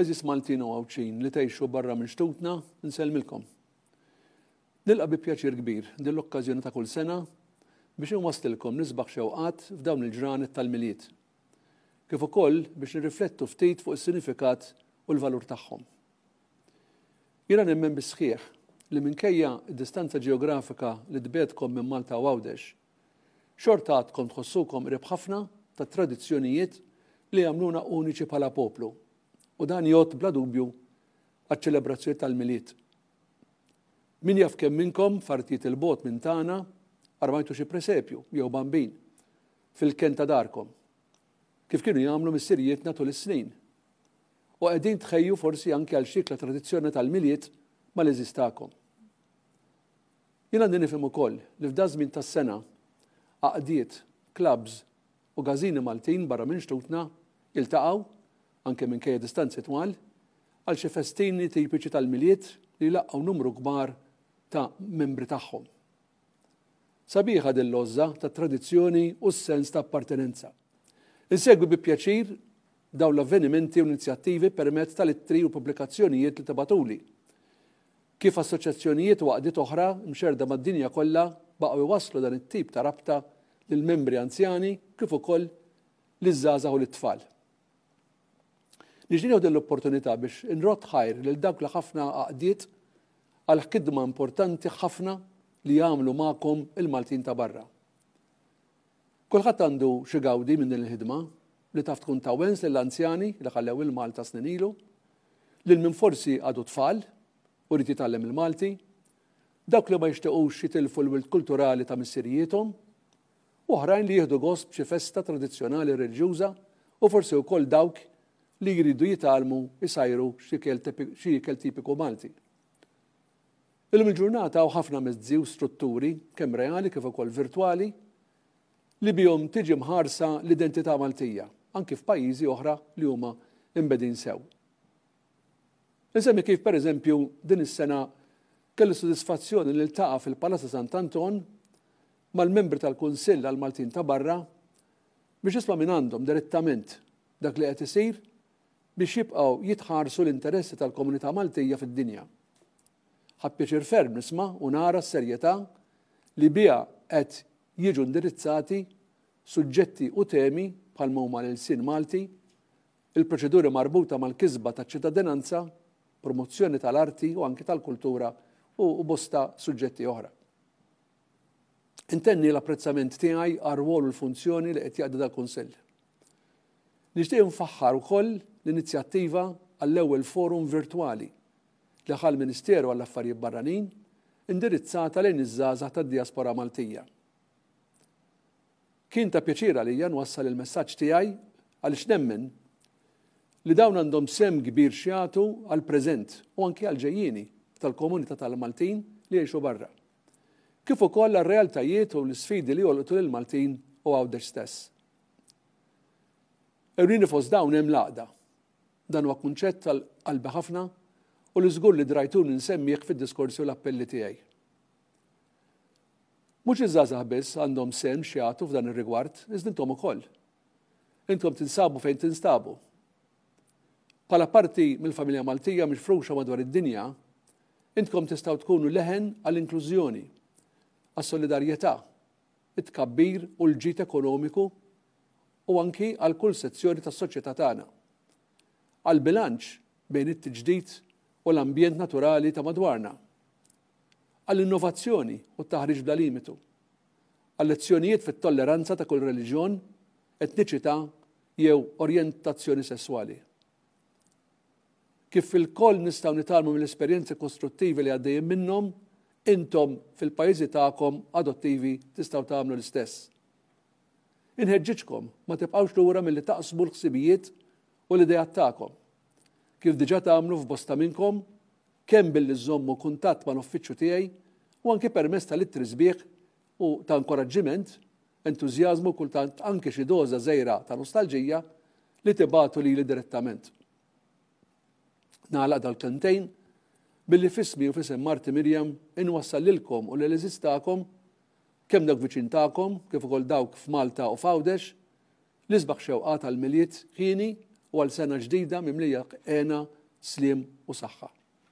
Eżis Maltin u Għawdxin li tgħixu barra minn xtutna, nsellmilkom. Nilqa bi pjaċir kbir din l-okkażjoni ta' kull sena biex inwastilkom nisbaħ xewqat f'dawn il-ġranet tal-miliet. Kif ukoll biex nirriflettu ftit fuq is-sinifikat u l-valur tagħhom. Jiena nemmen bis-sħiħ li minkejja d-distanza ġeografika li tbedkom minn Malta u Għawdex, Xorta għadkom tħossukom qrib ħafna tat-tradizzjonijiet li jagħmluna uniċi bħala poplu, u dan jgħodd bla dubju għaċ-ċelebrazzjoni tal-Milied. Min jaf kemm minnkom f'artijiet 'il bogħod minn tagħna armajtu xi presepju jew bambin fil-kenn ta' darkom, kif kienu jagħmlu missirijietna tul is-snin, u qegħdin tħejju forsi anki għal xikla tradizzjoni tal-Milied mal-għeżież tagħkom. Jien għandi nifhem ukoll li f'daż-żmien tas-sena, għaqdiet, klabbs u gażini Maltin barra minn xtutna jiltaqgħu, anke minkejja distanzi twal, għal xi festini tipiċi tal-Milied li jlaqqgħu numru kbar ta' membri tagħhom. Sabiħa din l-għożża tat-tradizzjoni u s-sens ta' appartenenza. Insegwi bi pjaċir dawn l-avvenimenti u l-inizjattivi permezz tal-ittri u pubblikazzjonijiet li tibagħtuli. Kif assoċjazzjonijiet u għaqdiet oħra mxerrda mad-dinja kollha baqgħu jwasslu dan it-tip ta' rabta lill-membri anzjani kif ukoll liż-żgħażagħ u lit-tfal. Nixtieq nieħu din l-opportunità biex inrodd ħajr lil dawk l-ħafna għaqdiet għall-ħkidma importanti ħafna li jagħmlu magħkom il-Maltin ta' barra. Kulħadd għandu x'igawdi minn din il-ħidma li taf tkun ta' wens lill-anzjani li ħallew il-Malta snin ilu, lil min forsi għadu tfal u jrid jitgħallem il-Malti, dawk li ma jixtiequx jitilfu l-wirt kulturali ta' missirijiethom, u oħrajn li jieħdu gost b'xi festa tradizzjonali reliġjuża u forsi wkoll dawk li jridu jitgħallmu jsajru xi ikel tipiku Malti. Illum il-ġurnata hawn ħafna mezzi u strutturi, kemm reali kif ukoll virtwali, li bihom tiġi mħarsa l-identità Maltija, anki f'pajjiżi oħra li huma imbegħdin sew. Insemmi kif, per eżempju, din is-sena kelli s-sodisfazzjon li niltaqa' fil-Palazz ta' Sant' Anton mal-membri tal-Kunsill għall-Maltin ta' Barra biex nisma' minn għandhom direttament dak li qed isir biex jibqgħu jitħarsu l-interessi tal-komunità Maltija fid-dinja. Ħadt pjaċir ferm nisma' u nara s-serjetà li biha qed jiġu indirizzati suġġetti u temi bħalma huma l-ilsien Malti, il-proċeduri marbuta mal-kisba taċ-ċittadinanza, promozzjoni tal-arti u anki tal-kultura u bosta suġġetti oħra. Intenni l-apprezzament tiegħi għar-rwol u l-funzjoni li qed jaqdi dal-Kunsill. Nixtieq infaħħar ukoll l-inizjattiva għall-ewwel forum virtwali li ħa l-Ministeru għall-Affarijiet Barranin indirizzata lejn iż-żgħażagħ tad-dijaspora Maltija. Kien ta' pjaċir għalija nwassal il-messaġġ tiegħi għaliex nemmen li dawn għandhom sehem kbir x'jagħtu għall-preżent u anki għall-ġejjieni tal-komunità tal-Maltin li jgħixu barra, kif ukoll għar-realtajiet u l-isfidi li jolqtu lill-Maltin u Għawdex stess. Ewlieni fost dawn hemm l-għaqda. Dan huwa kunċett għal qalbi ħafna u li żgur li drajtuni nsemmih fid-diskorsi u l-appelli tiegħi. Mhux iż-żgħażagħ biss għandhom sehem x'jagħtu f'dan ir-rigward, iżda intom ukoll. Intom tinsabu fejn tinstabu. Bħala parti mill-familja Maltija mixfruxa madwar id-dinja, intkom tistgħu tkunu leħen għall-inklużjoni, għas-solidarjetà, it-tkabbir u l-ġid ekonomiku u anki għal kull sezzjoni tas-soċjetà tagħna, għall-bilanċ bejn it-tiġdid u l-ambjent naturali ta' madwarna, għall-innovazzjoni u t-taħriġ bla limitu, għal-lezzjonijiet fit-tolleranza ta' kull reliġjon, etniċità jew orjentazzjoni sesswali. Kif ilkoll nistgħu nitgħallmu mill-esperjenzi kostruttivi li għaddejjin minnhom, intom fil-pajjiżi tagħkom adottivi tistgħu tagħmlu l-istess. Inħeġġiġkom ma tibqgħux lura milli taqsmu l-ħsibijiet u l-ideat tagħkom. Kif diġà tagħmlu f'bosta minnkom, kemm billi żżommu kuntatt mal-uffiċċju tiegħi u anki permezz tal-ittri sbieħ u ta' inkoraġġiment, entużjażmu u kultant anki xi doża żgħira ta' nostalġija li tibagħtu lili direttament. Nagħlaq dal-kelmtejn billi f'ismi u f'isem marti Miriam inwassal lilkom u lil eżiż tagħkom kemm dawk viċin tagħkom kif ukoll dawk f'Malta u f'Għawdex l-isbaħ xewqat għal Milied hieni u għal sena ġdida mimlija hena, sliem u saħħa.